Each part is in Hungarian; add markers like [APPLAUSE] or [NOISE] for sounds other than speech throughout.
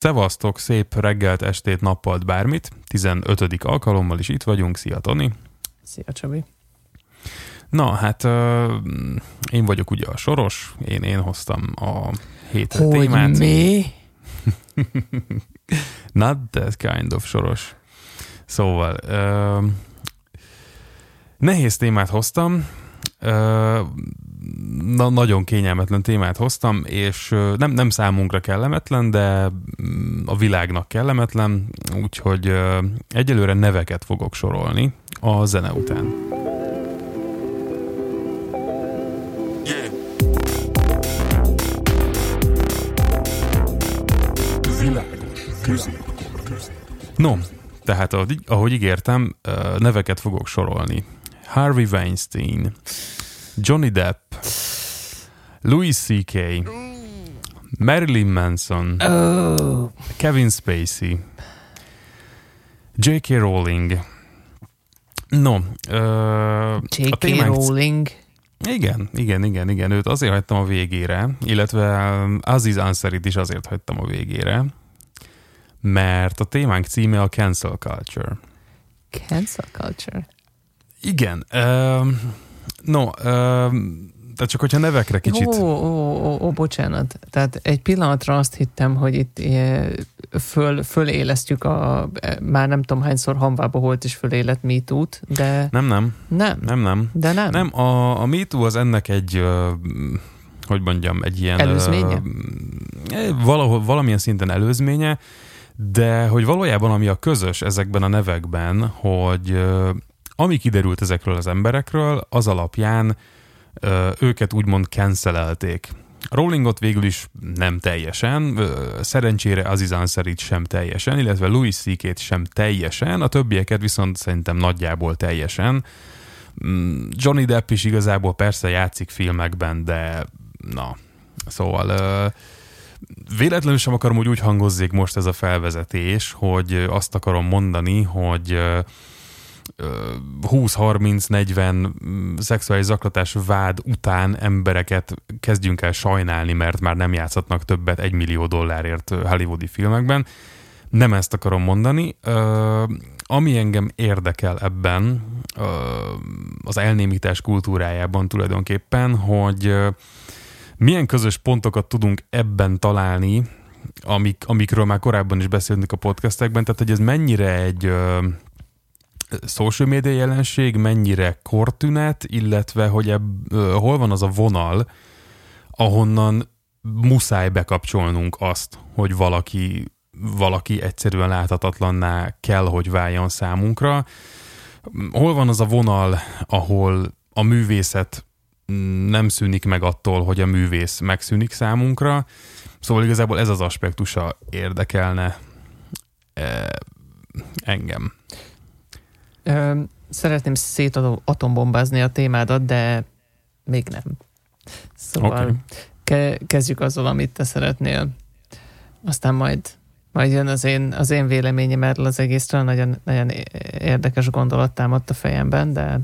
Szevasztok, szép reggelt, estét, nappalt, bármit. 15. alkalommal is itt vagyunk. Szia, Toni. Szia, Csabi. Na, hát uh, én vagyok ugye a Soros, én, én hoztam a hétre Hogy témát. mi? [LAUGHS] Not that kind of Soros. Szóval, uh, nehéz témát hoztam, uh, na, nagyon kényelmetlen témát hoztam, és nem, nem számunkra kellemetlen, de mm, a világnak kellemetlen, úgyhogy egyelőre neveket fogok sorolni a zene után. No, tehát ahogy, ígértem, neveket fogok sorolni. Harvey Weinstein, Johnny Depp, Louis C.K., Marilyn Manson, Oh, Kevin Spacey, J.K. Rowling. No, a J.K. témánk Rowling. igen, igen, igen, igen. Őt azért hagytam a végére, illetve Aziz Ansarit is azért hagytam a végére, mert a témánk címe a cancel culture. Cancel culture. Igen. Um, no, tehát csak hogyha nevekre kicsit... Ó, ó, ó, ó, bocsánat. Tehát egy pillanatra azt hittem, hogy itt föl, fölélesztjük a már nem tudom hányszor hamvába volt és fölélett MeToo-t, de Nem, nem, nem. nem, nem. De nem. Nem, a, a MeToo az ennek egy, hogy mondjam, egy ilyen... Előzménye? ö, Valahol, valamilyen szinten előzménye, de hogy valójában ami a közös ezekben a nevekben, hogy ami kiderült ezekről az emberekről, az alapján ö, őket úgymond cancelelték. Rowlingot végül is nem teljesen, szerencsére Aziz Ansari sem teljesen, illetve Louis C.K.-t sem teljesen, a többieket viszont szerintem nagyjából teljesen. Mm, Johnny Depp is igazából persze játszik filmekben, de na, szóval véletlenül sem akarom, hogy úgy hangozzék most ez a felvezetés, hogy azt akarom mondani, hogy 20-30-40 mm, szexuális zaklatás vád után embereket kezdjünk el sajnálni, mert már nem játszhatnak többet egy millió dollárért hollywoodi filmekben. Nem ezt akarom mondani. Ami engem érdekel ebben, az elnémítás kultúrájában tulajdonképpen, hogy milyen közös pontokat tudunk ebben találni, amik, amikről már korábban is beszéltünk a podcastekben, tehát hogy ez mennyire egy social media jelenség, mennyire kortünet, illetve hogy ebb, hol van az a vonal, ahonnan muszáj bekapcsolnunk azt, hogy valaki, valaki egyszerűen láthatatlanná kell, hogy váljon számunkra. Hol van az a vonal, ahol a művészet nem szűnik meg attól, hogy a művész megszűnik számunkra. Szóval igazából ez az aspektusa érdekelne eh, engem. Ö, szeretném szétatombombázni a témádat, de még nem. Szóval Oké. ke- kezdjük azzal, amit te szeretnél. Aztán majd, majd jön az én, az én véleményem erről az egészről. Nagyon, nagyon érdekes gondolat támadt a fejemben, de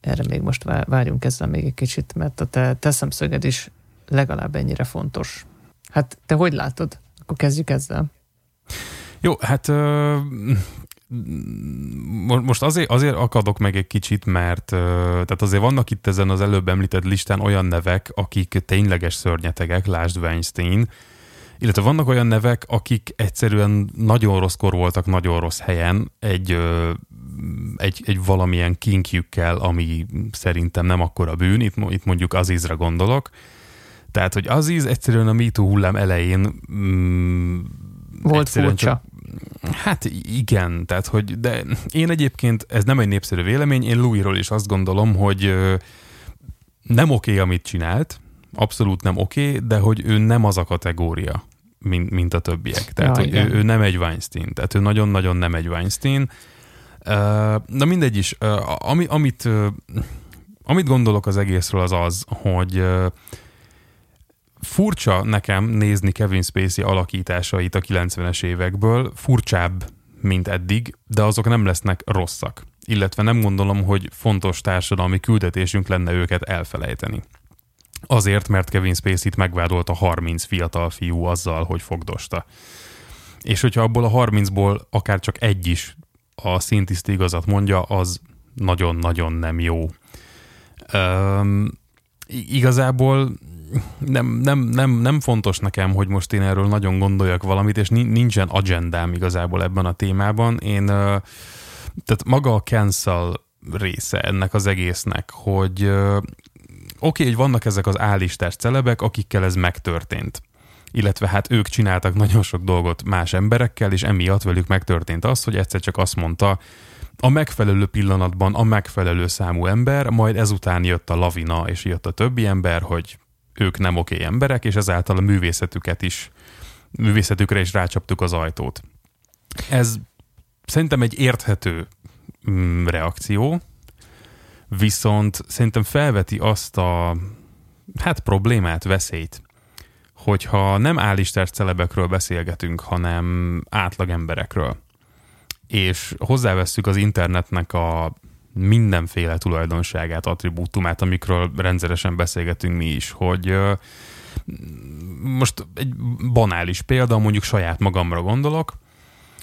erre még most vá- várjunk ezzel még egy kicsit, mert a te, te szemszöged is legalább ennyire fontos. Hát te hogy látod? Akkor kezdjük ezzel. Jó, hát most azért, azért akadok meg egy kicsit, mert tehát azért vannak itt ezen az előbb említett listán olyan nevek, akik tényleges szörnyetegek, lásd Weinstein, illetve vannak olyan nevek, akik egyszerűen nagyon rosszkor voltak nagyon rossz helyen, egy, egy, egy valamilyen kinkjükkel, ami szerintem nem akkora bűn, itt, itt mondjuk Azizra gondolok. Tehát, hogy Aziz egyszerűen a MeToo hullám elején mm, Volt furcsa. Hát igen, tehát hogy, de én egyébként, ez nem egy népszerű vélemény, én Louisról is azt gondolom, hogy nem oké, okay, amit csinált, abszolút nem oké, okay, de hogy ő nem az a kategória, mint, mint a többiek. Tehát, Ja, hogy igen. ő, ő nem egy Weinstein, tehát ő nagyon-nagyon nem egy Weinstein. Na mindegy is, ami, amit, amit gondolok az egészről az az, hogy furcsa nekem nézni Kevin Spacey alakításait a 90-es évekből, furcsább, mint eddig, de azok nem lesznek rosszak. Illetve nem gondolom, hogy fontos társadalmi küldetésünk lenne őket elfelejteni. Azért, mert Kevin Spacey-t megvádolta 30 fiatal fiú azzal, hogy fogdosta. És hogyha abból a 30-ból akár csak egy is a szintiszti igazat mondja, az nagyon-nagyon nem jó. Um, igazából nem, nem, nem, nem fontos nekem, hogy most én erről nagyon gondoljak valamit, és nincsen agendám igazából ebben a témában. Én, tehát maga a cancel része ennek az egésznek, hogy oké, okay, hogy vannak ezek az állistás celebek, akikkel ez megtörtént illetve hát ők csináltak nagyon sok dolgot más emberekkel, és emiatt velük megtörtént az, hogy egyszer csak azt mondta a megfelelő pillanatban a megfelelő számú ember, majd ezután jött a lavina, és jött a többi ember, hogy ők nem oké emberek, és ezáltal a művészetüket is, művészetükre is rácsaptuk az ajtót. Ez szerintem egy érthető mm, reakció, viszont szerintem felveti azt a hát problémát, veszélyt, hogyha nem állistás celebekről beszélgetünk, hanem átlag emberekről, és hozzávesszük az internetnek a mindenféle tulajdonságát, attribútumát, amikről rendszeresen beszélgetünk mi is, hogy most egy banális példa, mondjuk saját magamra gondolok,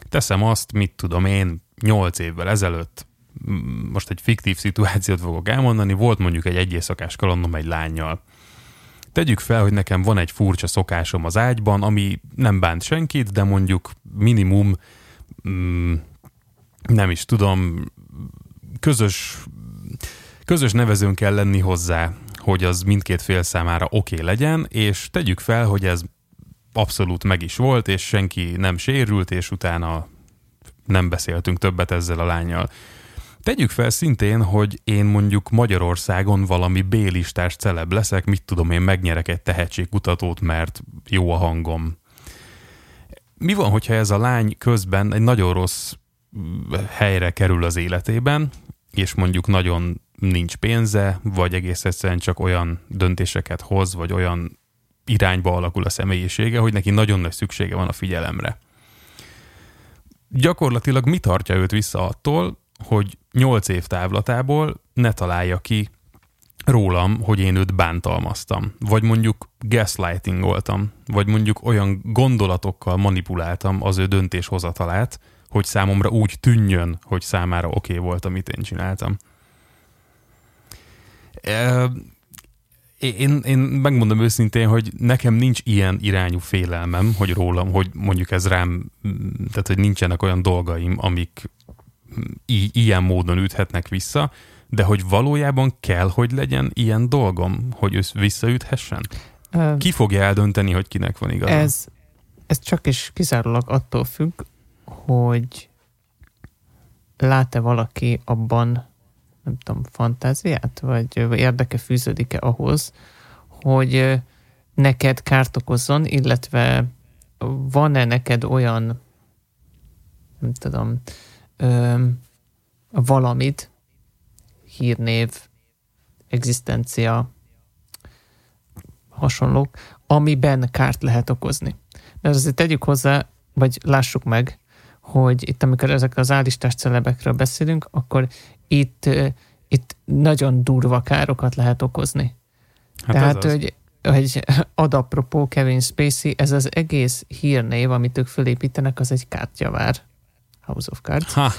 teszem azt, mit tudom én, nyolc évvel ezelőtt, most egy fiktív szituációt fogok elmondani, volt mondjuk egy egyészakás kalandom egy lányjal. Tegyük fel, hogy nekem van egy furcsa szokásom az ágyban, ami nem bánt senkit, de mondjuk minimum mm, nem is tudom, közös, közös nevezőn kell lenni hozzá, hogy az mindkét fél számára oké okay legyen, és tegyük fel, hogy ez abszolút meg is volt, és senki nem sérült, és utána nem beszéltünk többet ezzel a lányjal. Tegyük fel szintén, hogy én mondjuk Magyarországon valami B-listás celeb leszek, mit tudom én, megnyerek egy tehetségkutatót, mert jó a hangom. Mi van, hogyha ez a lány közben egy nagyon rossz helyre kerül az életében, és mondjuk nagyon nincs pénze, vagy egész egyszerűen csak olyan döntéseket hoz, vagy olyan irányba alakul a személyisége, hogy neki nagyon nagy szüksége van a figyelemre. Gyakorlatilag mi tartja őt vissza attól, hogy 8 év távlatából ne találja ki rólam, hogy én őt bántalmaztam, vagy mondjuk gaslightingoltam, vagy mondjuk olyan gondolatokkal manipuláltam az ő döntéshozatalát, hogy számomra úgy tűnjön, hogy számára oké okay volt, amit én csináltam. Én, én megmondom őszintén, hogy nekem nincs ilyen irányú félelmem, hogy rólam, hogy mondjuk ez rám, tehát hogy nincsenek olyan dolgaim, amik i- ilyen módon üthetnek vissza, de hogy valójában kell, hogy legyen ilyen dolgom, hogy ő visszaüthessen? Ki fogja eldönteni, hogy kinek van igaza? Ez, ez csak is kizárólag attól függ, hogy lát-e valaki abban, nem tudom, fantáziát, vagy érdeke fűződik-e ahhoz, hogy neked kárt okozzon, illetve van-e neked olyan, nem tudom, ö, valamit, hírnév, egzisztencia, hasonlók, amiben kárt lehet okozni. Mert azért tegyük hozzá, vagy lássuk meg, hogy itt, amikor ezek az állistás celebekről beszélünk, akkor itt, itt nagyon durva károkat lehet okozni. Hát Tehát, hogy, hogy ad apropó Kevin Spacey, ez az egész hírnév, amit ők fölépítenek, az egy kártyavár. House of Cards. Ha.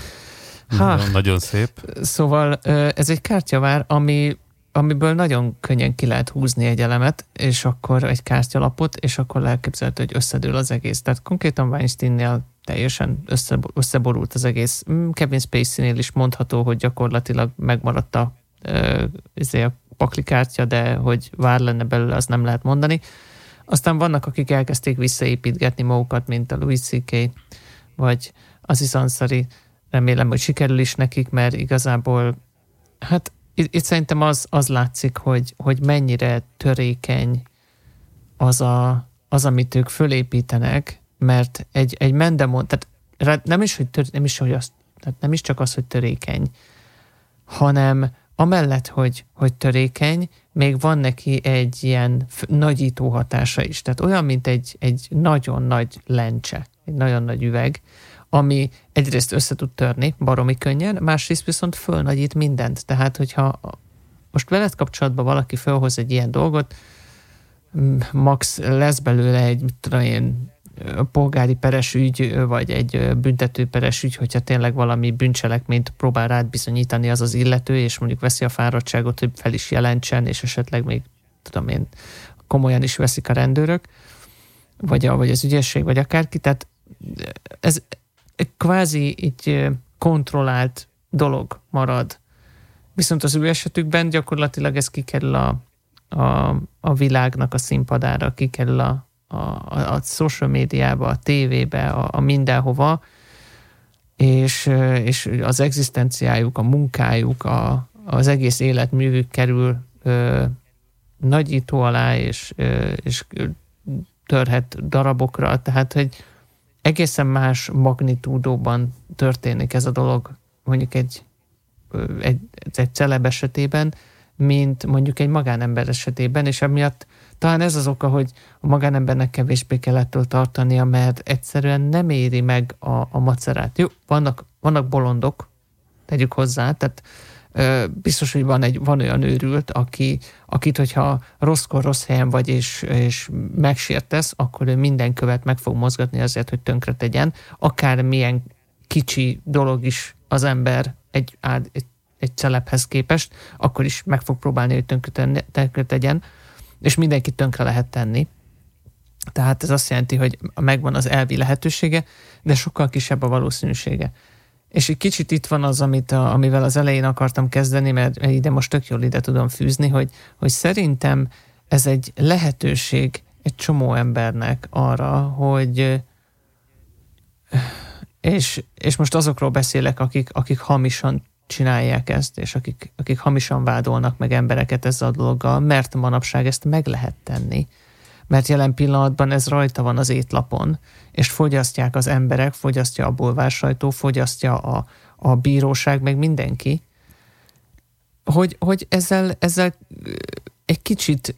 Ha. Nagyon, nagyon szép. Szóval ez egy kártyavár, ami, amiből nagyon könnyen ki lehet húzni egy elemet, és akkor egy kártyalapot, és akkor elképzelhető, hogy összedől az egész. Tehát konkrétan Weinsteinnél teljesen össze, összeborult az egész. Mm, Kevin Spacey-nél is mondható, hogy gyakorlatilag megmaradt a, izé a paklikártya, de hogy vár lenne belőle, azt nem lehet mondani. Aztán vannak, akik elkezdték visszaépítgetni magukat, mint a Louis C.K., vagy az Ansari. Remélem, hogy sikerül is nekik, mert igazából, hát itt, itt szerintem az, az látszik, hogy, hogy mennyire törékeny az, a, az, amit ők fölépítenek, mert egy, egy mendemon, tehát nem is, hogy tör, nem is, hogy az, tehát nem is csak az, hogy törékeny, hanem amellett, hogy, hogy törékeny, még van neki egy ilyen nagyító hatása is. Tehát olyan, mint egy, egy nagyon nagy lencse, egy nagyon nagy üveg, ami egyrészt össze tud törni baromi könnyen, másrészt viszont fölnagyít mindent. Tehát, hogyha most veled kapcsolatban valaki felhoz egy ilyen dolgot, max lesz belőle egy, mit tudom én, polgári peres ügy, vagy egy büntető peres ügy, hogyha tényleg valami bűncselekményt próbál rád bizonyítani az az illető, és mondjuk veszi a fáradtságot, hogy fel is jelentsen, és esetleg még, tudom én, komolyan is veszik a rendőrök, vagy, a, vagy az ügyesség, vagy akárki. Tehát ez kvázi egy kontrollált dolog marad. Viszont az ő esetükben gyakorlatilag ez kikerül a, a, a világnak a színpadára, kikerül a, a, a social médiába, a tévébe, a, a mindenhova, és, és az egzisztenciájuk, a munkájuk, a, az egész életművük kerül ö, nagyító alá, és, ö, és törhet darabokra, tehát hogy egészen más magnitúdóban történik ez a dolog, mondjuk egy, egy, egy celeb esetében, mint mondjuk egy magánember esetében, és emiatt talán ez az oka, hogy a magánembernek kevésbé kell ettől tartania, mert egyszerűen nem éri meg a, a macerát. Jó, vannak, vannak bolondok, tegyük hozzá, tehát biztos, hogy van, egy, van olyan őrült, aki, akit, hogyha rosszkor rossz helyen vagy, és, és megsértesz, akkor ő minden követ meg fog mozgatni azért, hogy tönkre tegyen. Akár milyen kicsi dolog is az ember egy, egy, egy celephez képest, akkor is meg fog próbálni, hogy tönkre tegyen, és mindenkit tönkre lehet tenni. Tehát ez azt jelenti, hogy megvan az elvi lehetősége, de sokkal kisebb a valószínűsége. És egy kicsit itt van az, amit a, amivel az elején akartam kezdeni, mert ide most tök jól ide tudom fűzni, hogy, hogy szerintem ez egy lehetőség egy csomó embernek arra, hogy és, és most azokról beszélek, akik, akik hamisan csinálják ezt, és akik, akik hamisan vádolnak meg embereket ezzel a dologgal, mert manapság ezt meg lehet tenni. Mert jelen pillanatban ez rajta van az étlapon, és fogyasztják az emberek, fogyasztja a bulvársajtó, fogyasztja a, a bíróság, meg mindenki, hogy, hogy ezzel, ezzel egy kicsit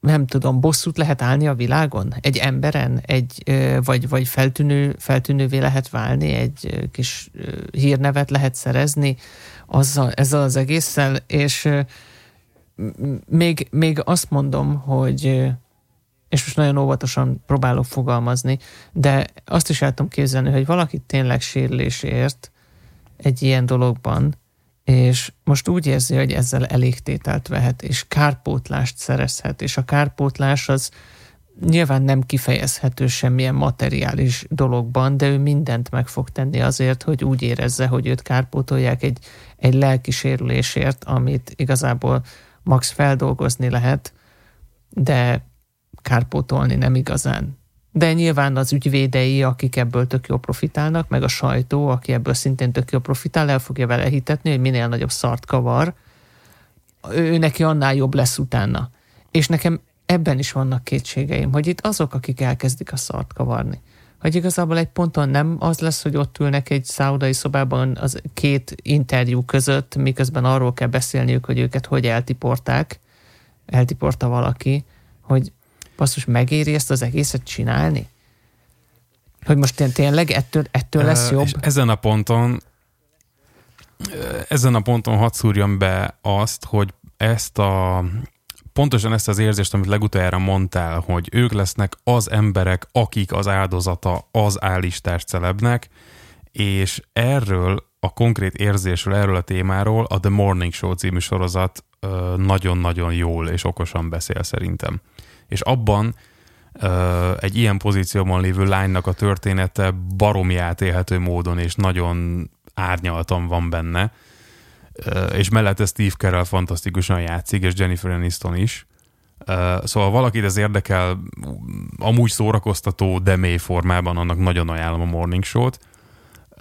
nem tudom, bosszút lehet állni a világon? Egy emberen? Egy, vagy, vagy feltűnő, feltűnővé lehet válni? Egy kis hírnevet lehet szerezni azzal, ezzel az egésszel? És még, még azt mondom, hogy és most nagyon óvatosan próbálok fogalmazni, de azt is el tudom képzelni, hogy valaki tényleg sérülésért egy ilyen dologban, és most úgy érzi, hogy ezzel elégtételt vehet, és kárpótlást szerezhet, és a kárpótlás az nyilván nem kifejezhető semmilyen materiális dologban, de ő mindent meg fog tenni azért, hogy úgy érezze, hogy őt kárpótolják egy, egy lelki sérülésért, amit igazából max feldolgozni lehet, de kárpótolni nem igazán. De nyilván az ügyvédei, akik ebből tök jó profitálnak, meg a sajtó, aki ebből szintén tök jó profitál, el fogja vele hitetni, hogy minél nagyobb szart kavar, ő neki annál jobb lesz utána. És nekem ebben is vannak kétségeim, hogy itt azok, akik elkezdik a szart kavarni. Hogy igazából egy ponton nem az lesz, hogy ott ülnek egy száudai szobában az két interjú között, miközben arról kell beszélniük, hogy őket hogy eltiporták, eltiporta valaki, hogy basszus, megéri ezt az egészet csinálni? Hogy most tényleg ettől, ettől lesz jobb? És ezen a ponton ezen a ponton hadd szúrjam be azt, hogy ezt a pontosan ezt az érzést, amit legutoljára mondtál, hogy ők lesznek az emberek, akik az áldozata az állistás celebnek, és erről a konkrét érzésről, erről a témáról a The Morning Show című sorozat nagyon-nagyon jól és okosan beszél szerintem és abban egy ilyen pozícióban lévő lánynak a története baromi átélhető módon, és nagyon árnyaltan van benne, és mellette Steve Carell fantasztikusan játszik, és Jennifer Aniston is. Szóval valakit ez érdekel, amúgy szórakoztató, de mély formában, annak nagyon ajánlom a Morning Show-t.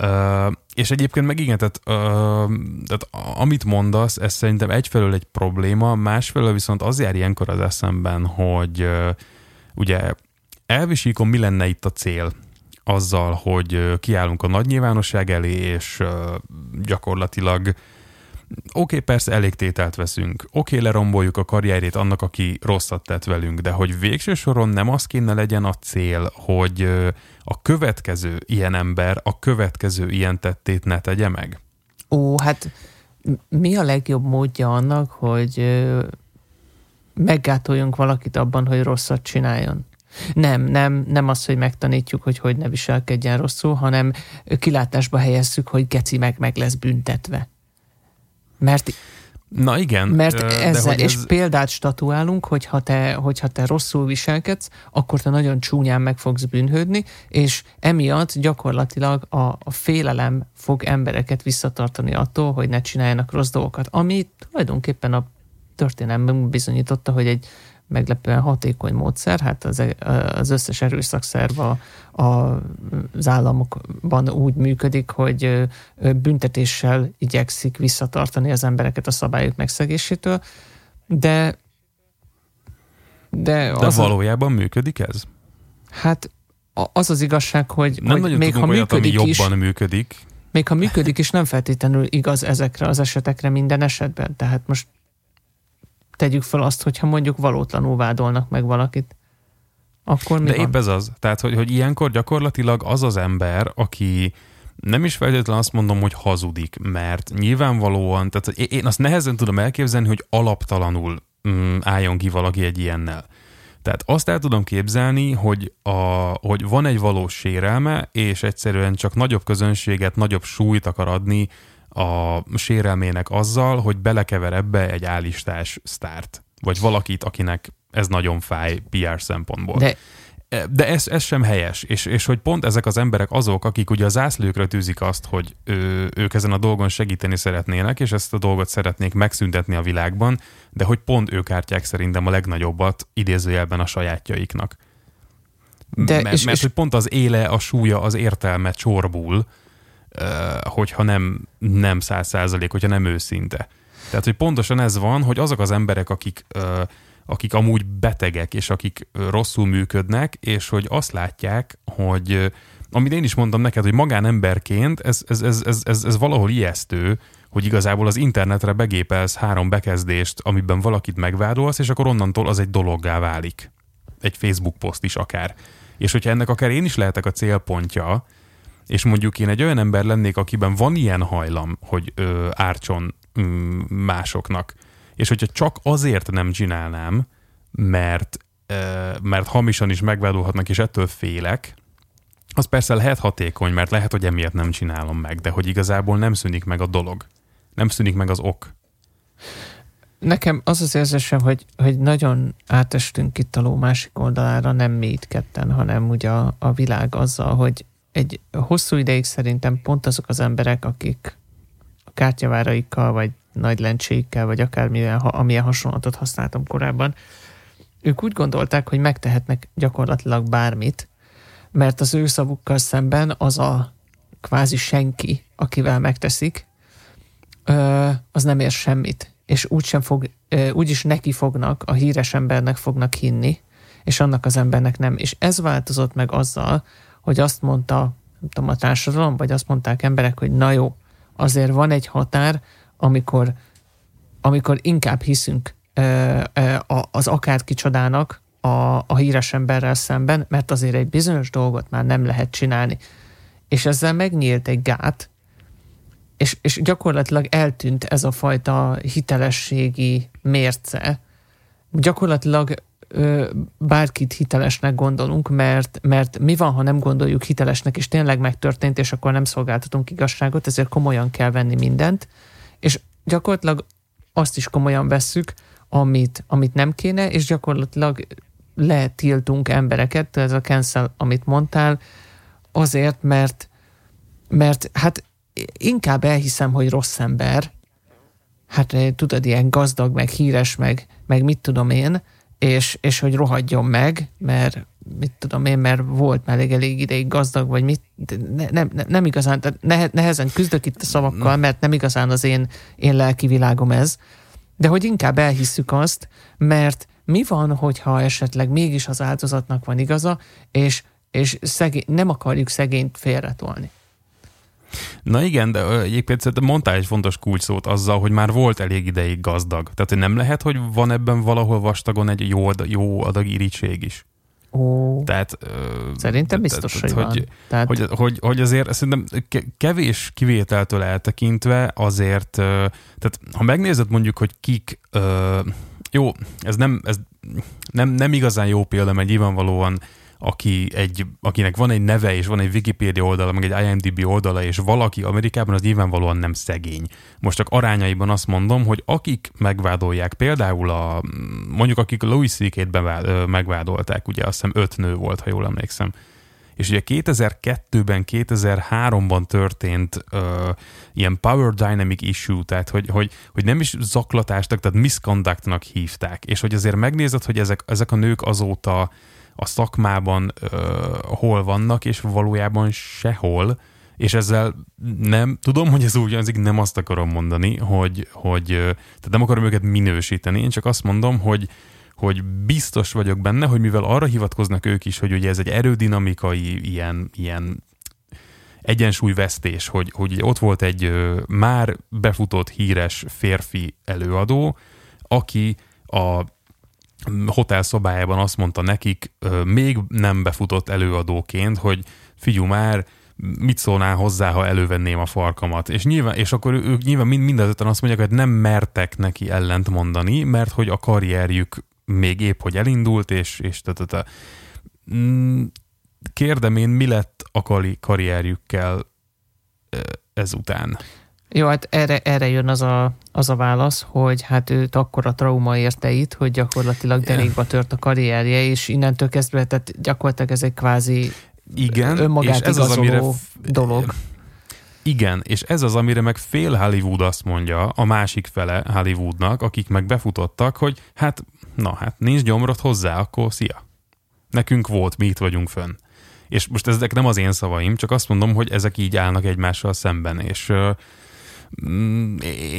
Uh, és egyébként meg igen, tehát, uh, tehát amit mondasz, ez szerintem egyfelől egy probléma, másfelől viszont az jár ilyenkor az eszemben, hogy uh, ugye elvisíkon mi lenne itt a cél azzal, hogy kiállunk a nagy nyilvánosság elé, és uh, gyakorlatilag Oké, okay, persze elég tételt veszünk, oké, okay, leromboljuk a karrierét annak, aki rosszat tett velünk, de hogy végső soron nem az kéne legyen a cél, hogy a következő ilyen ember a következő ilyen tettét ne tegye meg? Ó, hát mi a legjobb módja annak, hogy meggátoljunk valakit abban, hogy rosszat csináljon? Nem, nem, nem az, hogy megtanítjuk, hogy hogy ne viselkedjen rosszul, hanem kilátásba helyezzük, hogy geci meg, meg lesz büntetve. Mert Na igen. Mert ezzel, és ez... példát statuálunk, hogy ha te, hogyha te rosszul viselkedsz, akkor te nagyon csúnyán meg fogsz bűnhődni, és emiatt gyakorlatilag a, a félelem fog embereket visszatartani attól, hogy ne csináljanak rossz dolgokat, ami tulajdonképpen a történelem bizonyította, hogy egy meglepően hatékony módszer, hát az, az összes erőszakszerv a, a, az államokban úgy működik, hogy büntetéssel igyekszik visszatartani az embereket a szabályok megszegésétől, de de, de az valójában a, működik ez? Hát az az igazság, hogy, nem hogy még ha olyat, működik ami jobban is, működik. Még ha működik is, nem feltétlenül igaz ezekre az esetekre minden esetben. Tehát most tegyük fel azt, hogyha mondjuk valótlanul vádolnak meg valakit. Akkor mi De van? épp ez az. Tehát, hogy, hogy ilyenkor gyakorlatilag az az ember, aki nem is feltétlenül azt mondom, hogy hazudik, mert nyilvánvalóan, tehát én azt nehezen tudom elképzelni, hogy alaptalanul mm, álljon ki valaki egy ilyennel. Tehát azt el tudom képzelni, hogy, a, hogy van egy valós sérelme, és egyszerűen csak nagyobb közönséget, nagyobb súlyt akar adni a sérelmének azzal, hogy belekever ebbe egy állistás sztárt, vagy valakit, akinek ez nagyon fáj PR szempontból. De de ez, ez sem helyes, és, és hogy pont ezek az emberek azok, akik ugye a zászlőkre tűzik azt, hogy ő, ők ezen a dolgon segíteni szeretnének, és ezt a dolgot szeretnék megszüntetni a világban, de hogy pont ők ártják szerintem a legnagyobbat idézőjelben a sajátjaiknak. De mert, és, mert és... hogy pont az éle, a súlya, az értelme csorbul, hogyha nem, nem száz százalék, hogyha nem őszinte. Tehát, hogy pontosan ez van, hogy azok az emberek, akik, akik amúgy betegek, és akik rosszul működnek, és hogy azt látják, hogy amit én is mondtam neked, hogy magánemberként ez, ez, ez, ez, ez, ez valahol ijesztő, hogy igazából az internetre begépelsz három bekezdést, amiben valakit megvádolsz, és akkor onnantól az egy dologgá válik. Egy Facebook poszt is akár. És hogyha ennek akár én is lehetek a célpontja, és mondjuk én egy olyan ember lennék, akiben van ilyen hajlam, hogy ö, ártson ö, másoknak, és hogyha csak azért nem csinálnám, mert, mert hamisan is megvádolhatnak, és ettől félek, az persze lehet hatékony, mert lehet, hogy emiatt nem csinálom meg, de hogy igazából nem szűnik meg a dolog. Nem szűnik meg az ok. Nekem az az érzésem, hogy, hogy nagyon átestünk itt a ló másik oldalára, nem mi itt ketten, hanem ugye a, a világ azzal, hogy egy hosszú ideig szerintem pont azok az emberek, akik a kártyaváraikkal, vagy nagy lencséikkel, vagy akármilyen, amilyen hasonlatot használtam korábban, ők úgy gondolták, hogy megtehetnek gyakorlatilag bármit, mert az ő szavukkal szemben az a kvázi senki, akivel megteszik, az nem ér semmit, és úgysem fog, úgyis neki fognak, a híres embernek fognak hinni, és annak az embernek nem. És ez változott meg azzal, hogy azt mondta, nem tudom, a társadalom, vagy azt mondták emberek, hogy na jó, azért van egy határ, amikor, amikor inkább hiszünk az akárki csodának a, a híres emberrel szemben, mert azért egy bizonyos dolgot már nem lehet csinálni. És ezzel megnyílt egy gát, és, és gyakorlatilag eltűnt ez a fajta hitelességi mérce. Gyakorlatilag bárkit hitelesnek gondolunk, mert, mert mi van, ha nem gondoljuk hitelesnek, és tényleg megtörtént, és akkor nem szolgáltatunk igazságot, ezért komolyan kell venni mindent, és gyakorlatilag azt is komolyan vesszük, amit, amit nem kéne, és gyakorlatilag letiltunk embereket, ez a cancel, amit mondtál, azért, mert, mert hát inkább elhiszem, hogy rossz ember, hát tudod, ilyen gazdag, meg híres, meg, meg mit tudom én, és, és hogy rohadjon meg, mert mit tudom én, mert volt már elég, elég ideig gazdag, vagy mit, ne, nem, ne, nem igazán, ne, nehezen küzdök itt a szavakkal, mert nem igazán az én, én lelki világom ez, de hogy inkább elhisszük azt, mert mi van, hogyha esetleg mégis az áldozatnak van igaza, és, és szegény, nem akarjuk szegényt félretolni. Na igen, de egyébként szerintem mondtál egy fontos kulcsszót azzal, hogy már volt elég ideig gazdag. Tehát hogy nem lehet, hogy van ebben valahol vastagon egy jó, adag, jó adag irítség is. Ó, tehát, szerintem biztos, tehát, hogy, hogy, tehát... hogy, hogy, hogy azért szerintem kevés kivételtől eltekintve azért, tehát ha megnézed mondjuk, hogy kik jó, ez nem, ez nem, nem igazán jó példa, mert nyilvánvalóan aki egy, akinek van egy neve, és van egy Wikipedia oldala, meg egy IMDb oldala, és valaki Amerikában, az nyilvánvalóan nem szegény. Most csak arányaiban azt mondom, hogy akik megvádolják, például a, mondjuk akik Louis C.K.-t megvádolták, ugye azt hiszem öt nő volt, ha jól emlékszem, és ugye 2002-ben, 2003-ban történt uh, ilyen power dynamic issue, tehát hogy, hogy, hogy nem is zaklatásnak, tehát misconductnak hívták, és hogy azért megnézed, hogy ezek, ezek a nők azóta a szakmában uh, hol vannak, és valójában sehol, és ezzel nem, tudom, hogy ez úgy hangzik, nem azt akarom mondani, hogy, hogy tehát nem akarom őket minősíteni, én csak azt mondom, hogy, hogy biztos vagyok benne, hogy mivel arra hivatkoznak ők is, hogy ugye ez egy erődinamikai ilyen, ilyen egyensúlyvesztés, hogy, hogy ott volt egy ö, már befutott híres férfi előadó, aki a hotel szobájában azt mondta nekik, még nem befutott előadóként, hogy figyú már, mit szólnál hozzá, ha elővenném a farkamat. És, nyilván, és akkor ők nyilván mind, mindazöten azt mondják, hogy nem mertek neki ellent mondani, mert hogy a karrierjük még épp, hogy elindult, és, és ta, ta, ta. Mm, kérdem én, mi lett a karrierjükkel ezután? Jó, hát erre, erre jön az a, az a válasz, hogy hát őt akkor a trauma érte itt, hogy gyakorlatilag derékba tört a karrierje, és innentől kezdve, tehát gyakorlatilag ez egy kvázi igen, önmagát és ez az, amire dolog. Igen, és ez az, amire meg fél Hollywood azt mondja, a másik fele Hollywoodnak, akik meg befutottak, hogy hát na hát nincs gyomrot hozzá, akkor szia. Nekünk volt, mi itt vagyunk fönn. És most ezek nem az én szavaim, csak azt mondom, hogy ezek így állnak egymással szemben, és mm,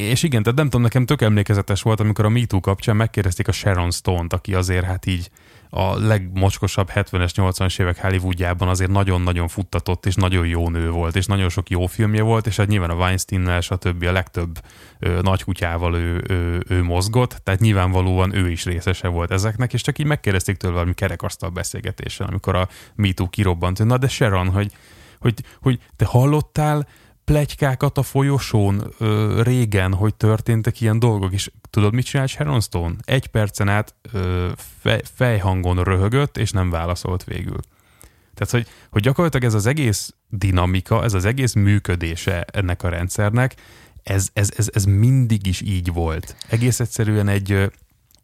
és igen, tehát nem tudom, nekem tök emlékezetes volt, amikor a MeToo kapcsán megkérdezték a Sharon Stone-t, aki azért hát így a legmocskosabb 70-es, 80-as évek Hollywoodjában azért nagyon-nagyon futtatott, és nagyon jó nő volt, és nagyon sok jó filmje volt, és hát nyilván a Weinstein-nel, stb. a legtöbb ö, nagy kutyával ő, ő, ő mozgott, tehát nyilvánvalóan ő is részese volt ezeknek, és csak így megkérdezték tőle valami kerekasztal beszélgetésen, amikor a MeToo kirobbant, na de Sharon, hogy, hogy, hogy te hallottál plegykákat a folyosón ö, régen, hogy történtek ilyen dolgok, és tudod, mit csinált Sharon Stone? Egy percen át ö, fej, fejhangon röhögött, és nem válaszolt végül. Tehát, hogy, hogy gyakorlatilag ez az egész dinamika, ez az egész működése ennek a rendszernek, ez, ez, ez, ez mindig is így volt. Egész egyszerűen egy,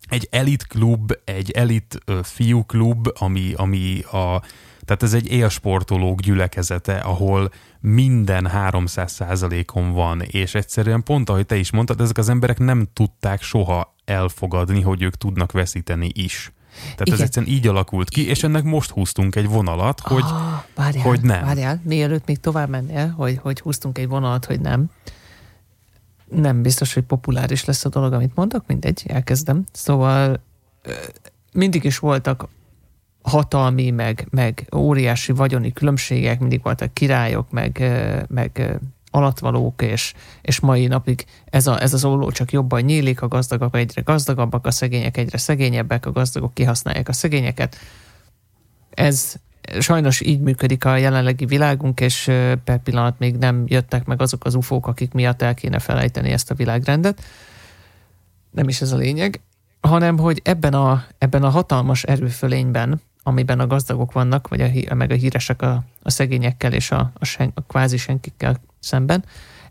egy elit klub, egy elit fiú klub, ami, ami a, tehát ez egy élsportolók gyülekezete, ahol minden 300 on van, és egyszerűen pont ahogy te is mondtad, ezek az emberek nem tudták soha elfogadni, hogy ők tudnak veszíteni is. Tehát Igen. ez egyszerűen így alakult ki, és ennek most húztunk egy vonalat, hogy, oh, várjál, hogy nem. Várjál, mielőtt még tovább mennél, hogy, hogy húztunk egy vonalat, hogy nem. Nem biztos, hogy populáris lesz a dolog, amit mondok, mindegy, elkezdem. Szóval mindig is voltak hatalmi, meg, meg óriási vagyoni különbségek, mindig voltak királyok, meg, meg alatvalók, és, és mai napig ez, a, ez az olló csak jobban nyílik, a gazdagok egyre gazdagabbak, a szegények egyre szegényebbek, a gazdagok kihasználják a szegényeket. Ez sajnos így működik a jelenlegi világunk, és per pillanat még nem jöttek meg azok az ufók, akik miatt el kéne felejteni ezt a világrendet. Nem is ez a lényeg, hanem hogy ebben a, ebben a hatalmas erőfölényben, amiben a gazdagok vannak, vagy a, meg a híresek a, a szegényekkel és a, a, sen, a kvázi senkikkel szemben,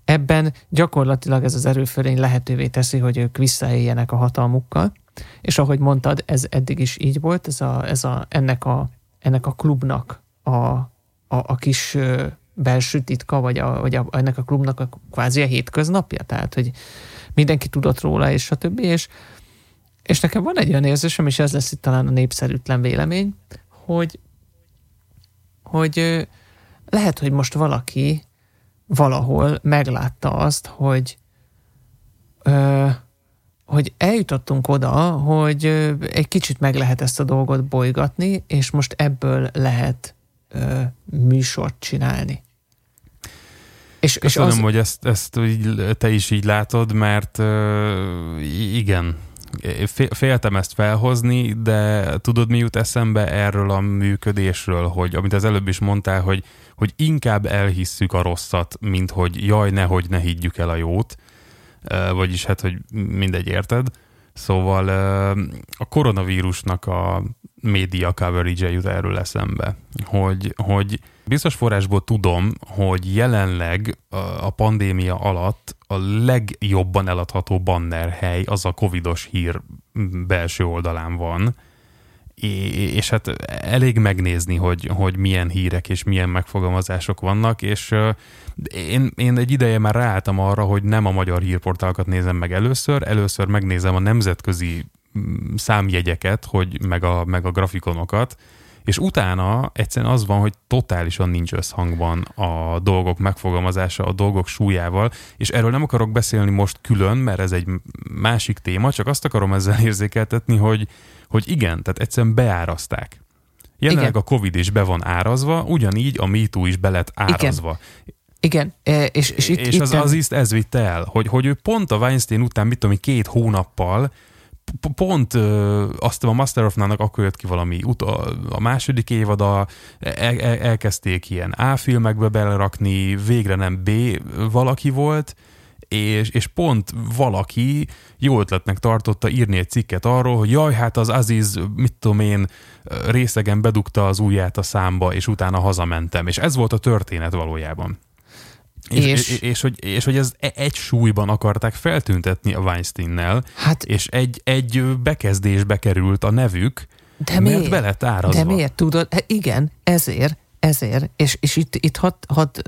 ebben gyakorlatilag ez az erőfölény lehetővé teszi, hogy ők visszaéljenek a hatalmukkal, és ahogy mondtad, ez eddig is így volt, ez a, ez a, ennek, a, ennek a klubnak a, a, a kis belső titka, vagy, a, vagy a, ennek a klubnak a kvázi a hétköznapja, tehát, hogy mindenki tudott róla, és többi, és és nekem van egy olyan érzésem, és ez lesz itt talán a népszerűtlen vélemény, hogy, hogy lehet, hogy most valaki valahol meglátta azt, hogy ö, hogy eljutottunk oda, hogy egy kicsit meg lehet ezt a dolgot bolygatni, és most ebből lehet ö, műsort csinálni. És, Köszönöm, és az... hogy ezt, ezt így, te is így látod, mert uh, igen, féltem ezt felhozni, de tudod, mi jut eszembe erről a működésről, hogy amit az előbb is mondtál, hogy, hogy inkább elhisszük a rosszat, mint hogy jaj, nehogy ne higgyük el a jót, vagyis hát, hogy mindegy, érted? Szóval a koronavírusnak a média coverage jut erről eszembe, hogy, hogy biztos forrásból tudom, hogy jelenleg a pandémia alatt a legjobban eladható banner hely az a covidos hír belső oldalán van, és hát elég megnézni, hogy, hogy milyen hírek és milyen megfogalmazások vannak, és én, én egy ideje már ráálltam arra, hogy nem a magyar hírportálokat nézem meg először, először megnézem a nemzetközi mm, számjegyeket, hogy meg a, meg a grafikonokat, és utána egyszerűen az van, hogy totálisan nincs összhangban a dolgok megfogalmazása, a dolgok súlyával, és erről nem akarok beszélni most külön, mert ez egy másik téma, csak azt akarom ezzel érzékeltetni, hogy, hogy igen, tehát egyszerűen beárazták. Jelenleg igen. a Covid is be van árazva, ugyanígy a MeToo is be lett árazva. Igen. Igen, és, és itt... És itt az, az ez vitte el, hogy, hogy ő pont a Weinstein után, mit tudom, két hónappal pont azt a Master of None-nak akkor jött ki valami, a második évada el, el, elkezdték ilyen A filmekbe belerakni, végre nem B valaki volt, és, és pont valaki jó ötletnek tartotta írni egy cikket arról, hogy jaj, hát az Aziz, mit tudom én, részegen bedugta az ujját a számba, és utána hazamentem. És ez volt a történet valójában. És, és, és, és, hogy, és hogy ez e- egy súlyban akarták feltüntetni a Weinsteinnel, hát, és egy, egy bekezdésbe került a nevük, de mert miért? be lett árazva. De miért tudod? Hát igen, ezért, ezért, és, és itt, itt hadd had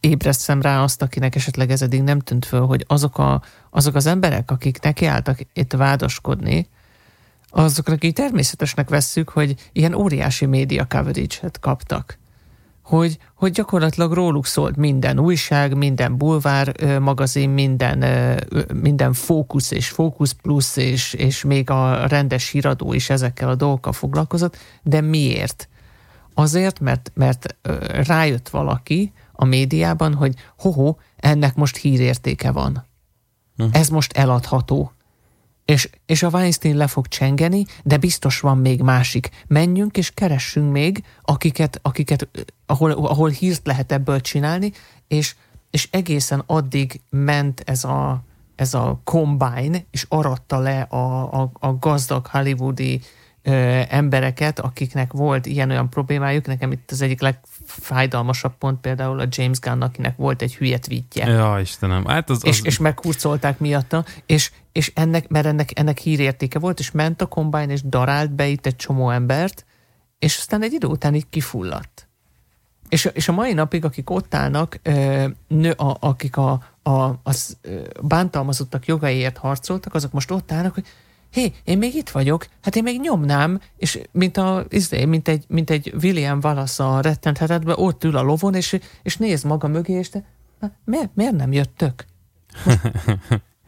ébresztem rá azt, akinek esetleg ez eddig nem tűnt föl, hogy azok, a, azok az emberek, akik nekiálltak itt vádaskodni, azokra, akik természetesnek vesszük, hogy ilyen óriási média coverage-et kaptak hogy, hogy gyakorlatilag róluk szólt minden újság, minden bulvár magazin, minden, minden fókusz és fókusz plusz, és, és még a rendes híradó is ezekkel a dolgokkal foglalkozott. De miért? Azért, mert, mert rájött valaki a médiában, hogy hoho, ennek most hírértéke van. Hm. Ez most eladható. És, és a Weinstein le fog csengeni, de biztos van még másik. Menjünk és keressünk még, akiket, akiket ahol, ahol hírt lehet ebből csinálni, és, és egészen addig ment ez a, ez a combine, és aratta le a, a, a gazdag hollywoodi ö, embereket, akiknek volt ilyen-olyan problémájuk. Nekem itt az egyik legfájdalmasabb pont például a James Gunn, akinek volt egy hülye tweetje. Ja, Istenem. Hát az, az... És, és megkurcolták miatta, és, és ennek, mert ennek, ennek hírértéke volt, és ment a Combine, és darált be itt egy csomó embert, és aztán egy idő után így kifulladt. És, és a mai napig, akik ott állnak, nő, a, akik a, a, az bántalmazottak jogaiért harcoltak, azok most ott állnak, hogy hé, én még itt vagyok, hát én még nyomnám, és mint, a, izé, mint, egy, mint egy William Wallace a rettenthetetben, ott ül a lovon, és, és néz maga mögé, és te, miért, miért nem jöttök? Most,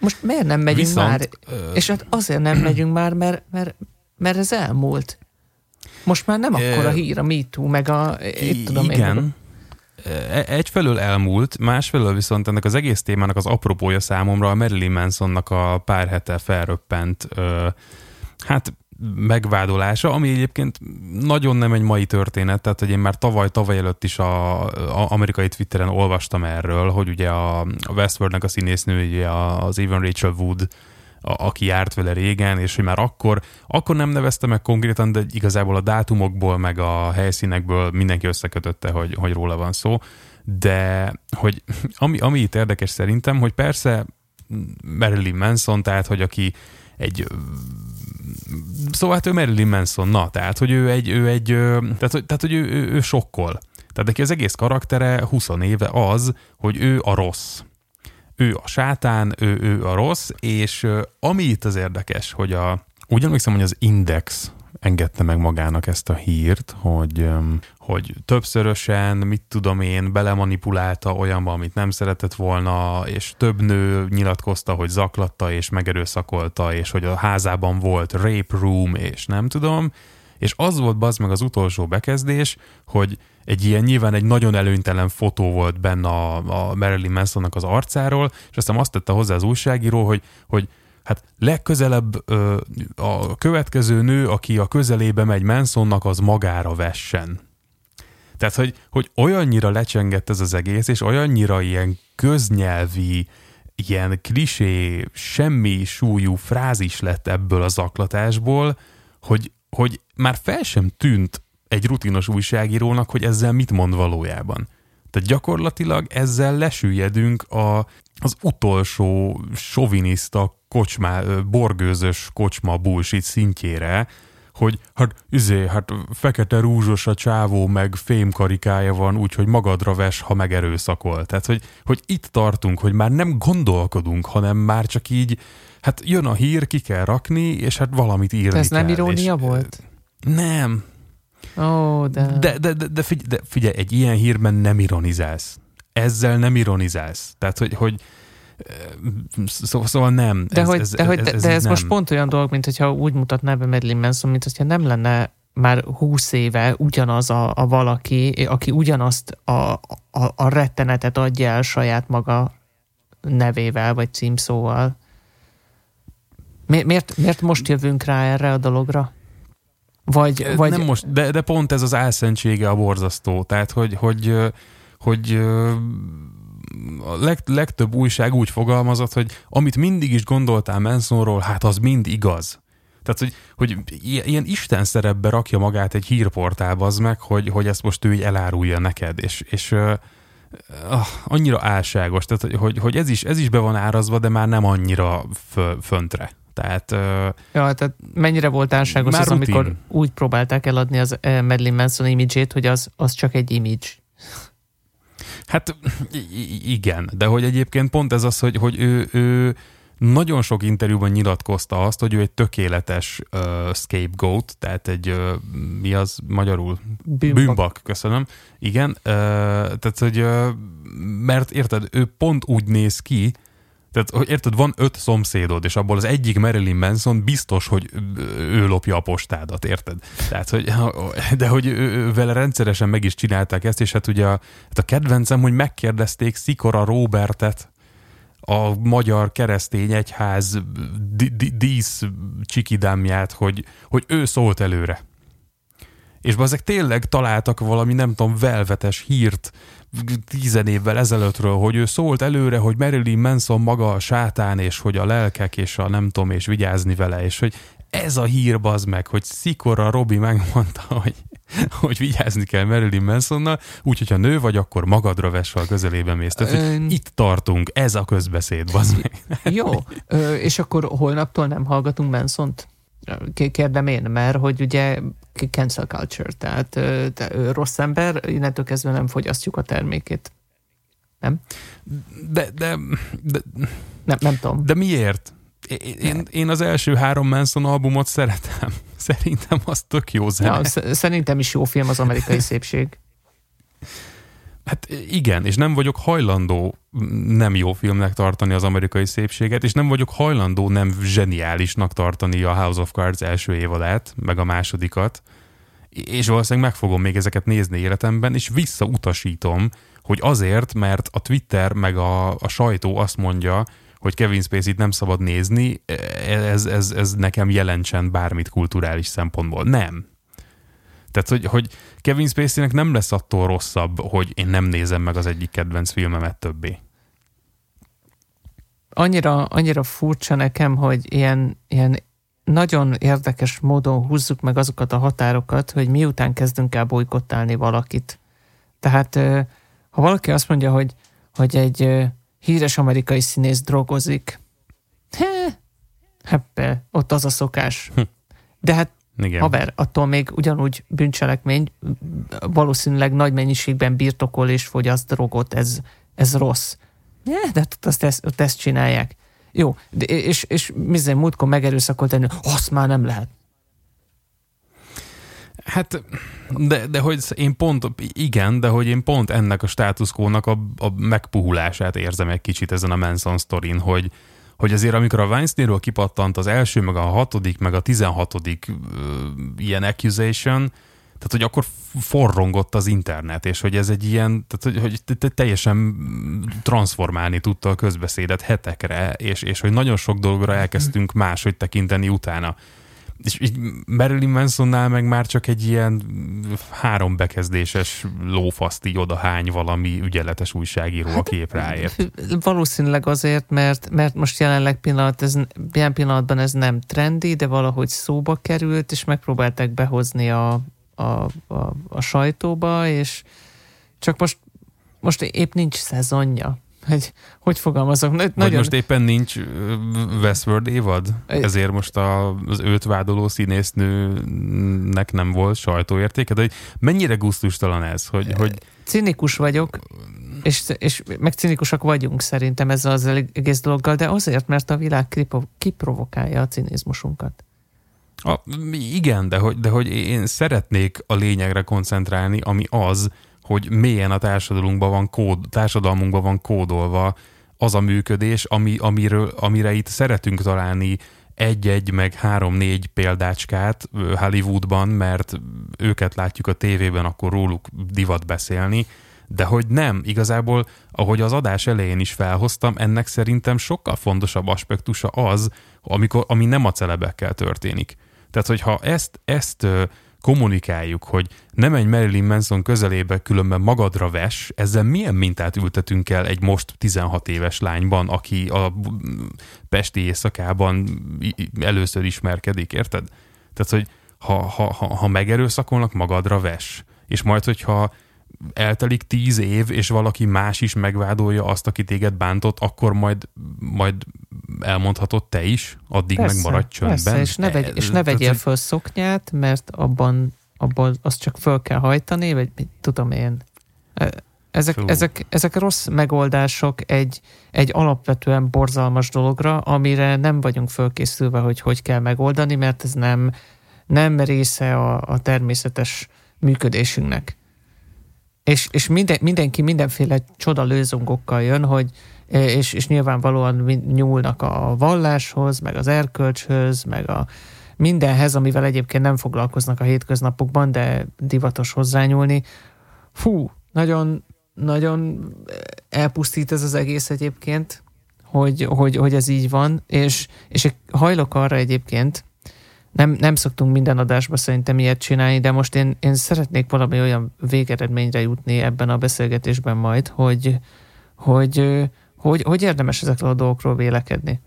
most miért nem megyünk Viszont, már? Ö... És hát azért nem megyünk már, mert, mert, mert ez elmúlt. Most már nem akkor a hír, a MeToo, meg a... Itt tudom igen. Én, egyfelől elmúlt, másfelől viszont ennek az egész témának az apropója számomra a Marilyn Mansonnak a pár hete felröppent hát megvádolása, ami egyébként nagyon nem egy mai történet, tehát hogy én már tavaly, tavaly előtt is a, a amerikai Twitteren olvastam erről, hogy ugye a Westworldnek a színésznője, az Even Rachel Wood a, aki járt vele régen, és hogy már akkor, akkor nem nevezte meg konkrétan, de igazából a dátumokból, meg a helyszínekből mindenki összekötötte, hogy, hogy róla van szó. De hogy [LAUGHS] ami, ami itt érdekes szerintem, hogy persze Marilyn Manson, tehát hogy aki egy szóval hát ő Marilyn Manson, na, tehát hogy ő egy, ő egy tehát, hogy, tehát, hogy ő, ő, ő sokkol. Tehát neki az egész karaktere 20 éve az, hogy ő a rossz ő a sátán, ő, ő a rossz, és ami itt az érdekes, hogy a, úgy emlékszem, hogy az Index engedte meg magának ezt a hírt, hogy, hogy többszörösen, mit tudom én, belemanipulálta olyanba, amit nem szeretett volna, és több nő nyilatkozta, hogy zaklatta és megerőszakolta, és hogy a házában volt rape room, és nem tudom, és az volt bazd meg az utolsó bekezdés, hogy egy ilyen nyilván egy nagyon előnytelen fotó volt benne a, a Marilyn Mansonnak az arcáról, és aztán azt tette hozzá az újságíró, hogy, hogy hát legközelebb ö, a következő nő, aki a közelébe megy Mansonnak, az magára vessen. Tehát, hogy, hogy olyannyira lecsengett ez az egész, és olyannyira ilyen köznyelvi, ilyen klisé, semmi súlyú frázis lett ebből a zaklatásból, hogy, hogy már fel sem tűnt egy rutinos újságírónak, hogy ezzel mit mond valójában. Tehát gyakorlatilag ezzel lesüljedünk a, az utolsó soviniszta kocsmá, borgőzös kocsma bullshit szintjére, hogy hát izé, hát fekete rúzsos a csávó, meg fémkarikája van, úgyhogy magadra ves, ha megerőszakol. Tehát, hogy, hogy itt tartunk, hogy már nem gondolkodunk, hanem már csak így, hát jön a hír, ki kell rakni, és hát valamit írni De ez kell, nem irónia és, volt? Nem. Ó, de... De, de, de, de, figyelj, de figyelj, egy ilyen hírben nem ironizálsz. Ezzel nem ironizálsz. Tehát, hogy, hogy Szóval, szóval nem. De, ez, hogy, ez, de, ez, ez, de ez nem. most pont olyan dolog, mint hogyha úgy mutatná be Marilyn Manson, mint hogyha nem lenne már húsz éve ugyanaz a, a valaki, aki ugyanazt a, a, a rettenetet adja el saját maga nevével, vagy címszóval. Mi, miért, miért most jövünk rá erre a dologra? Vagy, vagy... Nem most, de, de pont ez az álszentsége a borzasztó. Tehát, hogy, hogy, hogy a leg, legtöbb újság úgy fogalmazott, hogy amit mindig is gondoltál Mansonról, hát az mind igaz. Tehát, hogy, hogy ilyen Isten szerepbe rakja magát egy hírportálba az meg, hogy, hogy ezt most ő így elárulja neked, és, és uh, annyira álságos, tehát, hogy, hogy ez, is, ez is be van árazva, de már nem annyira fö, föntre. Tehát, ja, tehát mennyire volt álságos az, rutin. amikor úgy próbálták eladni az Marilyn Manson imidzsét, hogy az, az csak egy image. Hát igen, de hogy egyébként pont ez az, hogy, hogy ő, ő nagyon sok interjúban nyilatkozta azt, hogy ő egy tökéletes uh, scapegoat, tehát egy, uh, mi az magyarul? Bűnbak. Bűnbak, köszönöm. Igen, uh, tehát hogy, uh, mert érted, ő pont úgy néz ki, tehát, érted, van öt szomszédod, és abból az egyik Marilyn Manson biztos, hogy ő lopja a postádat, érted? Tehát, hogy, de hogy vele rendszeresen meg is csinálták ezt, és hát ugye a, hát a kedvencem, hogy megkérdezték Szikora Robertet, a magyar keresztény egyház dísz csikidámját, hogy, hogy ő szólt előre. És ezek tényleg találtak valami, nem tudom, velvetes hírt, tizen évvel ezelőttről, hogy ő szólt előre, hogy Marilyn Manson maga a sátán, és hogy a lelkek, és a nem tudom, és vigyázni vele, és hogy ez a hír bazd meg, hogy Szikora Robi megmondta, [LAUGHS] hogy, hogy vigyázni kell Marilyn Mansonnal, úgyhogy ha nő vagy, akkor magadra vess, a közelébe mész. Tehát, Ön... itt tartunk, ez a közbeszéd, bazd meg. Jó, Ö, és akkor holnaptól nem hallgatunk Mansont? Kérdem én, mert hogy ugye cancel culture, tehát te, rossz ember, innentől kezdve nem fogyasztjuk a termékét. Nem? De, de, de nem, nem tudom. De miért? Én, én az első három Manson albumot szeretem. [LAUGHS] Szerintem az tök jó zene. Ja, szerintem is jó film az amerikai [LAUGHS] szépség. Hát igen, és nem vagyok hajlandó nem jó filmnek tartani az amerikai szépséget, és nem vagyok hajlandó nem zseniálisnak tartani a House of Cards első évadát, meg a másodikat, és valószínűleg meg fogom még ezeket nézni életemben, és visszautasítom, hogy azért, mert a Twitter meg a, a sajtó azt mondja, hogy Kevin Spacey-t nem szabad nézni, ez, ez, ez nekem jelentsen bármit kulturális szempontból. Nem. Tehát, hogy, hogy Kevin Spacey-nek nem lesz attól rosszabb, hogy én nem nézem meg az egyik kedvenc filmemet többé. Annyira, annyira furcsa nekem, hogy ilyen, ilyen nagyon érdekes módon húzzuk meg azokat a határokat, hogy miután kezdünk el bolykottálni valakit. Tehát ha valaki azt mondja, hogy, hogy egy híres amerikai színész drogozik, heppe, ott az a szokás. Hm. De hát igen. Haver, attól még ugyanúgy bűncselekmény, valószínűleg nagy mennyiségben birtokol és fogyaszt drogot, ez, ez rossz. Ja, de azt, ezt, azt ezt csinálják. Jó, de, és, és minden múltkor megerőszakoltani, azt már nem lehet. Hát, de, de hogy én pont, igen, de hogy én pont ennek a státuszkónak a, a megpuhulását érzem egy kicsit ezen a Manson sztorin, hogy, hogy azért amikor a Weinsteinről kipattant az első, meg a hatodik, meg a tizenhatodik uh, ilyen accusation, tehát hogy akkor forrongott az internet, és hogy ez egy ilyen, tehát hogy, hogy teljesen transformálni tudta a közbeszédet hetekre, és, és hogy nagyon sok dologra elkezdtünk máshogy tekinteni utána. És így Marilyn Mansonnál meg már csak egy ilyen három bekezdéses lófaszt így odahány valami ügyeletes újságíró, hát, a kép ráért. Valószínűleg azért, mert, mert most jelenleg pillanat, ez, ilyen pillanatban ez nem trendi, de valahogy szóba került, és megpróbálták behozni a, a, a, a sajtóba, és csak most, most épp nincs szezonja hogy, hogy fogalmazok? Nagyon... Vagy most éppen nincs Westworld évad? Ezért most a, az őt vádoló színésznőnek nem volt sajtóértéke, de hogy mennyire gusztustalan ez, hogy... hogy... Cinikus vagyok, és, és meg cinikusak vagyunk szerintem ezzel az egész dologgal, de azért, mert a világ kiprovokálja a cinizmusunkat. A, igen, de hogy, de hogy én szeretnék a lényegre koncentrálni, ami az, hogy mélyen a társadalmunkban van, kód, társadalmunkban van kódolva az a működés, ami, amiről, amire itt szeretünk találni egy-egy, meg három-négy példácskát Hollywoodban, mert őket látjuk a tévében, akkor róluk divat beszélni, de hogy nem, igazából, ahogy az adás elején is felhoztam, ennek szerintem sokkal fontosabb aspektusa az, amikor, ami nem a celebekkel történik. Tehát, hogyha ezt, ezt kommunikáljuk, hogy nem menj Marilyn Manson közelébe, különben magadra ves, ezzel milyen mintát ültetünk el egy most 16 éves lányban, aki a Pesti éjszakában először ismerkedik, érted? Tehát, hogy ha, ha, ha, ha megerőszakolnak, magadra ves. És majd, hogyha eltelik tíz év, és valaki más is megvádolja azt, aki téged bántott, akkor majd, majd elmondhatod te is, addig persze, meg maradj csöndben. Persze, és ne, vegy, és ne vegyél föl szoknyát, mert abban, abban azt csak föl kell hajtani, vagy mit tudom én. Ezek, ezek, ezek rossz megoldások egy, egy alapvetően borzalmas dologra, amire nem vagyunk fölkészülve, hogy hogy kell megoldani, mert ez nem, nem része a, a természetes működésünknek. És, és minden, mindenki mindenféle csoda lőzongokkal jön, hogy és, és nyilvánvalóan nyúlnak a valláshoz, meg az erkölcshöz, meg a mindenhez, amivel egyébként nem foglalkoznak a hétköznapokban, de divatos hozzányúlni. Fú, nagyon, nagyon elpusztít ez az egész egyébként, hogy, hogy, hogy ez így van, és, és hajlok arra egyébként, nem, nem szoktunk minden adásba szerintem ilyet csinálni, de most én, én szeretnék valami olyan végeredményre jutni ebben a beszélgetésben majd, hogy, hogy, hogy, hogy érdemes ezekről a dolgokról vélekedni.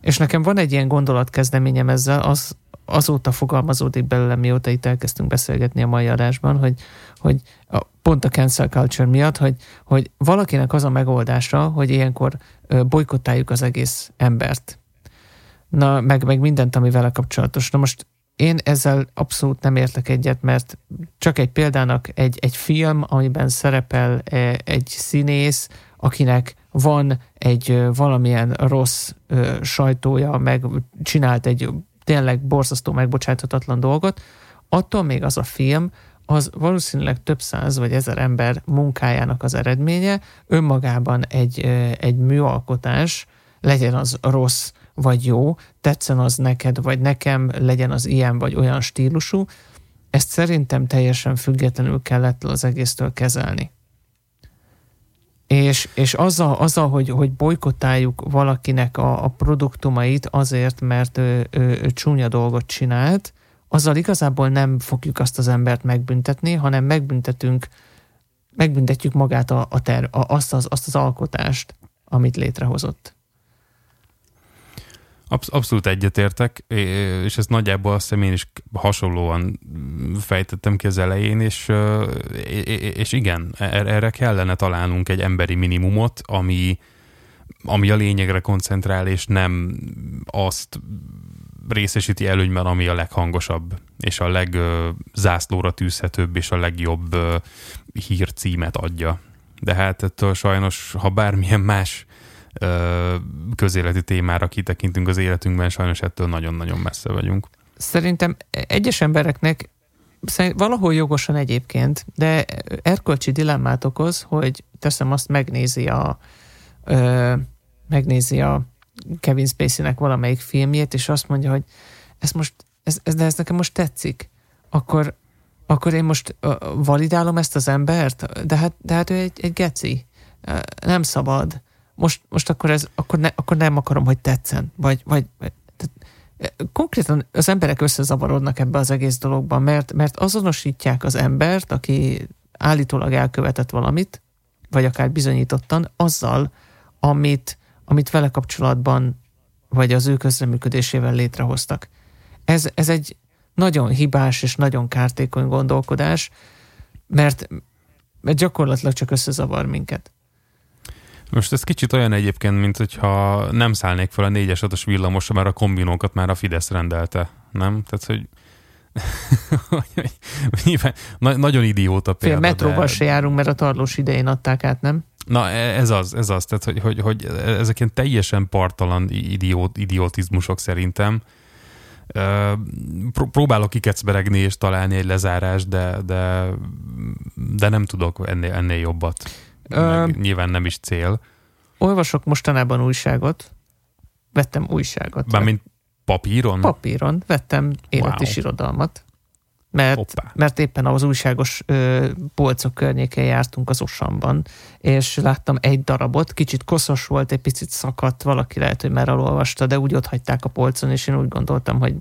És nekem van egy ilyen gondolatkezdeményem ezzel, az azóta fogalmazódik belőle, mióta itt elkezdtünk beszélgetni a mai adásban, hogy, hogy a, pont a cancel culture miatt, hogy, hogy valakinek az a megoldása, hogy ilyenkor bolykottáljuk az egész embert na, meg, meg mindent, ami vele kapcsolatos. Na most én ezzel abszolút nem értek egyet, mert csak egy példának egy, egy film, amiben szerepel e, egy színész, akinek van egy valamilyen rossz sajtója, meg csinált egy tényleg borzasztó megbocsáthatatlan dolgot, attól még az a film, az valószínűleg több száz vagy ezer ember munkájának az eredménye, önmagában egy, egy műalkotás, legyen az rossz vagy jó, tetszen az neked, vagy nekem, legyen az ilyen vagy olyan stílusú, ezt szerintem teljesen függetlenül kellett az egésztől kezelni. És, és azzal, azzal hogy, hogy bolykottáljuk valakinek a, a produktumait azért, mert ő, ő, ő csúnya dolgot csinált, azzal igazából nem fogjuk azt az embert megbüntetni, hanem megbüntetünk, megbüntetjük magát a, a ter, a, azt, az, azt az alkotást, amit létrehozott. Absz- abszolút egyetértek, és ezt nagyjából azt hiszem én is hasonlóan fejtettem ki az elején, és, és igen, er-, erre kellene találnunk egy emberi minimumot, ami, ami a lényegre koncentrál, és nem azt részesíti előnyben, ami a leghangosabb, és a legzászlóra tűzhetőbb, és a legjobb hírcímet adja. De hát ettől sajnos, ha bármilyen más közéleti témára kitekintünk az életünkben, sajnos ettől nagyon-nagyon messze vagyunk. Szerintem egyes embereknek valahol jogosan egyébként, de erkölcsi dilemmát okoz, hogy teszem azt megnézi a ö, megnézi a Kevin Spacey-nek valamelyik filmjét, és azt mondja, hogy ez most, ez, ez, de ez nekem most tetszik, akkor, akkor én most validálom ezt az embert, de hát, de hát ő egy, egy geci. Nem szabad most, most akkor, ez, akkor, ne, akkor nem akarom, hogy tetszen. Vagy, vagy konkrétan az emberek összezavarodnak ebbe az egész dologban, mert, mert azonosítják az embert, aki állítólag elkövetett valamit, vagy akár bizonyítottan, azzal, amit, amit vele kapcsolatban, vagy az ő közreműködésével létrehoztak. Ez, ez egy nagyon hibás és nagyon kártékony gondolkodás, mert, mert gyakorlatilag csak összezavar minket. Most ez kicsit olyan egyébként, mint hogyha nem szállnék fel a 4-es 6 villamosra, mert a kombinókat már a Fidesz rendelte, nem? Tehát, hogy [LAUGHS] Nyilván, na, nagyon idióta példa. Fél metróval de... se járunk, mert a tarlós idején adták át, nem? Na e, ez az, ez az, tehát hogy, hogy, hogy ezek ilyen teljesen partalan idiót, idiotizmusok szerintem. Próbálok kikecberegni és találni egy lezárást, de, de, de nem tudok ennél, ennél jobbat. Ö, nyilván nem is cél. Olvasok mostanában újságot, vettem újságot. Bármint papíron? Papíron, vettem élet wow. irodalmat, mert, mert éppen az újságos ö, polcok környékén jártunk az Osamban, és láttam egy darabot, kicsit koszos volt, egy picit szakadt, valaki lehet, hogy már elolvasta, de úgy ott hagyták a polcon, és én úgy gondoltam, hogy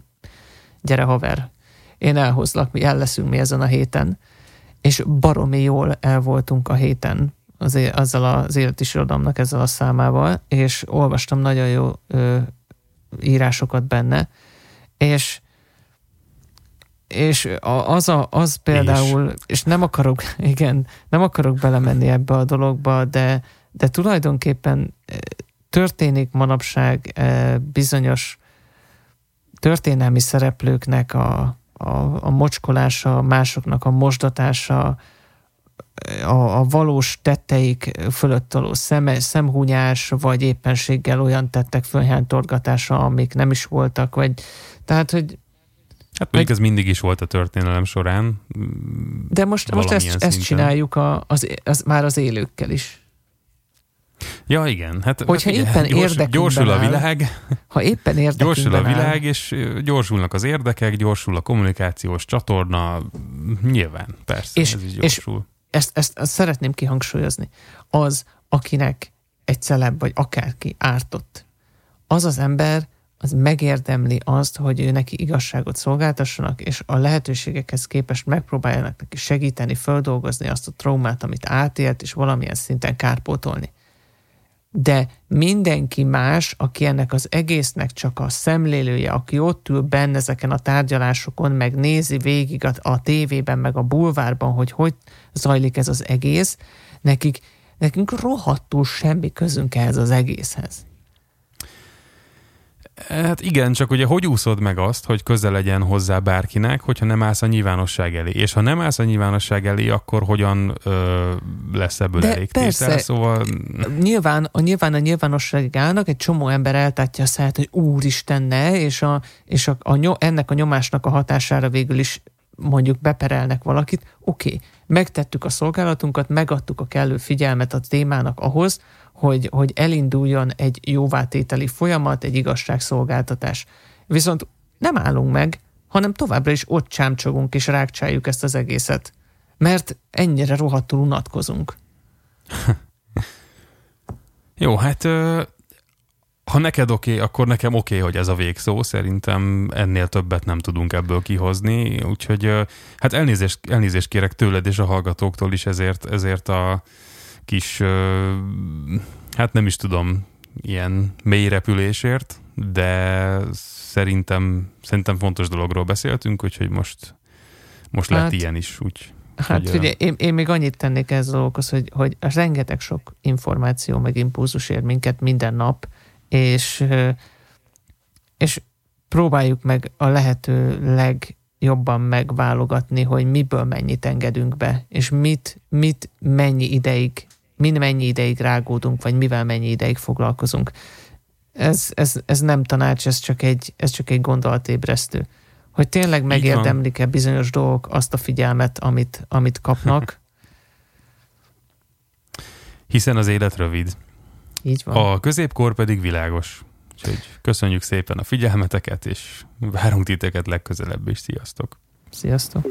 gyere haver, én elhozlak, mi el leszünk mi ezen a héten, és baromi jól el voltunk a héten az, azzal az életirodalomnak ezzel a számával, és olvastam nagyon jó ö, írásokat benne, és és az, a, az például, és. és nem akarok, [LAUGHS] igen, nem akarok belemenni ebbe a dologba, de, de tulajdonképpen történik manapság bizonyos történelmi szereplőknek a, a, a mocskolása, másoknak a mosdatása, a, a valós tetteik fölött való szem, szemhúnyás, vagy éppenséggel olyan tettek fölhánytorgatása, amik nem is voltak, vagy tehát, hogy Hát még ez mindig is volt a történelem során. De most, most ezt, ezt csináljuk a, az, az, már az élőkkel is. Ja, igen. Hát, Hogyha hát, éppen gyors, gyorsul a világ. Ha éppen Gyorsul a világ, áll. és gyorsulnak az érdekek, gyorsul a kommunikációs csatorna, nyilván, persze, és, ez is gyorsul. És ezt, ezt, ezt szeretném kihangsúlyozni, az, akinek egy celeb vagy akárki ártott, az az ember, az megérdemli azt, hogy ő neki igazságot szolgáltassanak, és a lehetőségekhez képest megpróbáljanak neki segíteni, földolgozni azt a traumát, amit átélt, és valamilyen szinten kárpótolni de mindenki más, aki ennek az egésznek csak a szemlélője, aki ott ül benne ezeken a tárgyalásokon, meg nézi végig a, a tévében, meg a bulvárban, hogy hogy zajlik ez az egész, nekik, nekünk rohadtul semmi közünk ehhez az egészhez. Hát igen, csak ugye hogy úszod meg azt, hogy közel legyen hozzá bárkinek, hogyha nem állsz a nyilvánosság elé? És ha nem állsz a nyilvánosság elé, akkor hogyan ö, lesz ebből De elég persze, tétel? Szóval... Nyilván, a, nyilván a nyilvánosság állnak, egy csomó ember eltátja a száját, hogy úristen ne, és, a, és a, a, ennek a nyomásnak a hatására végül is mondjuk beperelnek valakit, oké, okay, megtettük a szolgálatunkat, megadtuk a kellő figyelmet a témának ahhoz, hogy, hogy elinduljon egy jóvátételi folyamat, egy igazságszolgáltatás. Viszont nem állunk meg, hanem továbbra is ott csámcsogunk és rákcsáljuk ezt az egészet. Mert ennyire rohadtul unatkozunk. [LAUGHS] Jó, hát ha neked oké, okay, akkor nekem oké, okay, hogy ez a végszó. Szerintem ennél többet nem tudunk ebből kihozni. Úgyhogy hát elnézést, elnézést kérek tőled és a hallgatóktól is ezért, ezért a kis, hát nem is tudom, ilyen mély repülésért, de szerintem, szerintem fontos dologról beszéltünk, úgyhogy most, most hát, lett ilyen is. Úgy, hát hogy, figyelj, én, én még annyit tennék ez a dolgokhoz, hogy, hogy rengeteg sok információ meg impulzus ér minket minden nap, és, és próbáljuk meg a lehető legjobban megválogatni, hogy miből mennyit engedünk be, és mit, mit mennyi ideig min mennyi ideig rágódunk, vagy mivel mennyi ideig foglalkozunk. Ez, ez, ez nem tanács, ez csak egy, ez csak egy gondolatébresztő. Hogy tényleg megérdemlik-e bizonyos dolgok azt a figyelmet, amit, amit kapnak. [LAUGHS] Hiszen az élet rövid. Így van. A középkor pedig világos. Úgyhogy köszönjük szépen a figyelmeteket, és várunk titeket legközelebb is. Sziasztok! Sziasztok!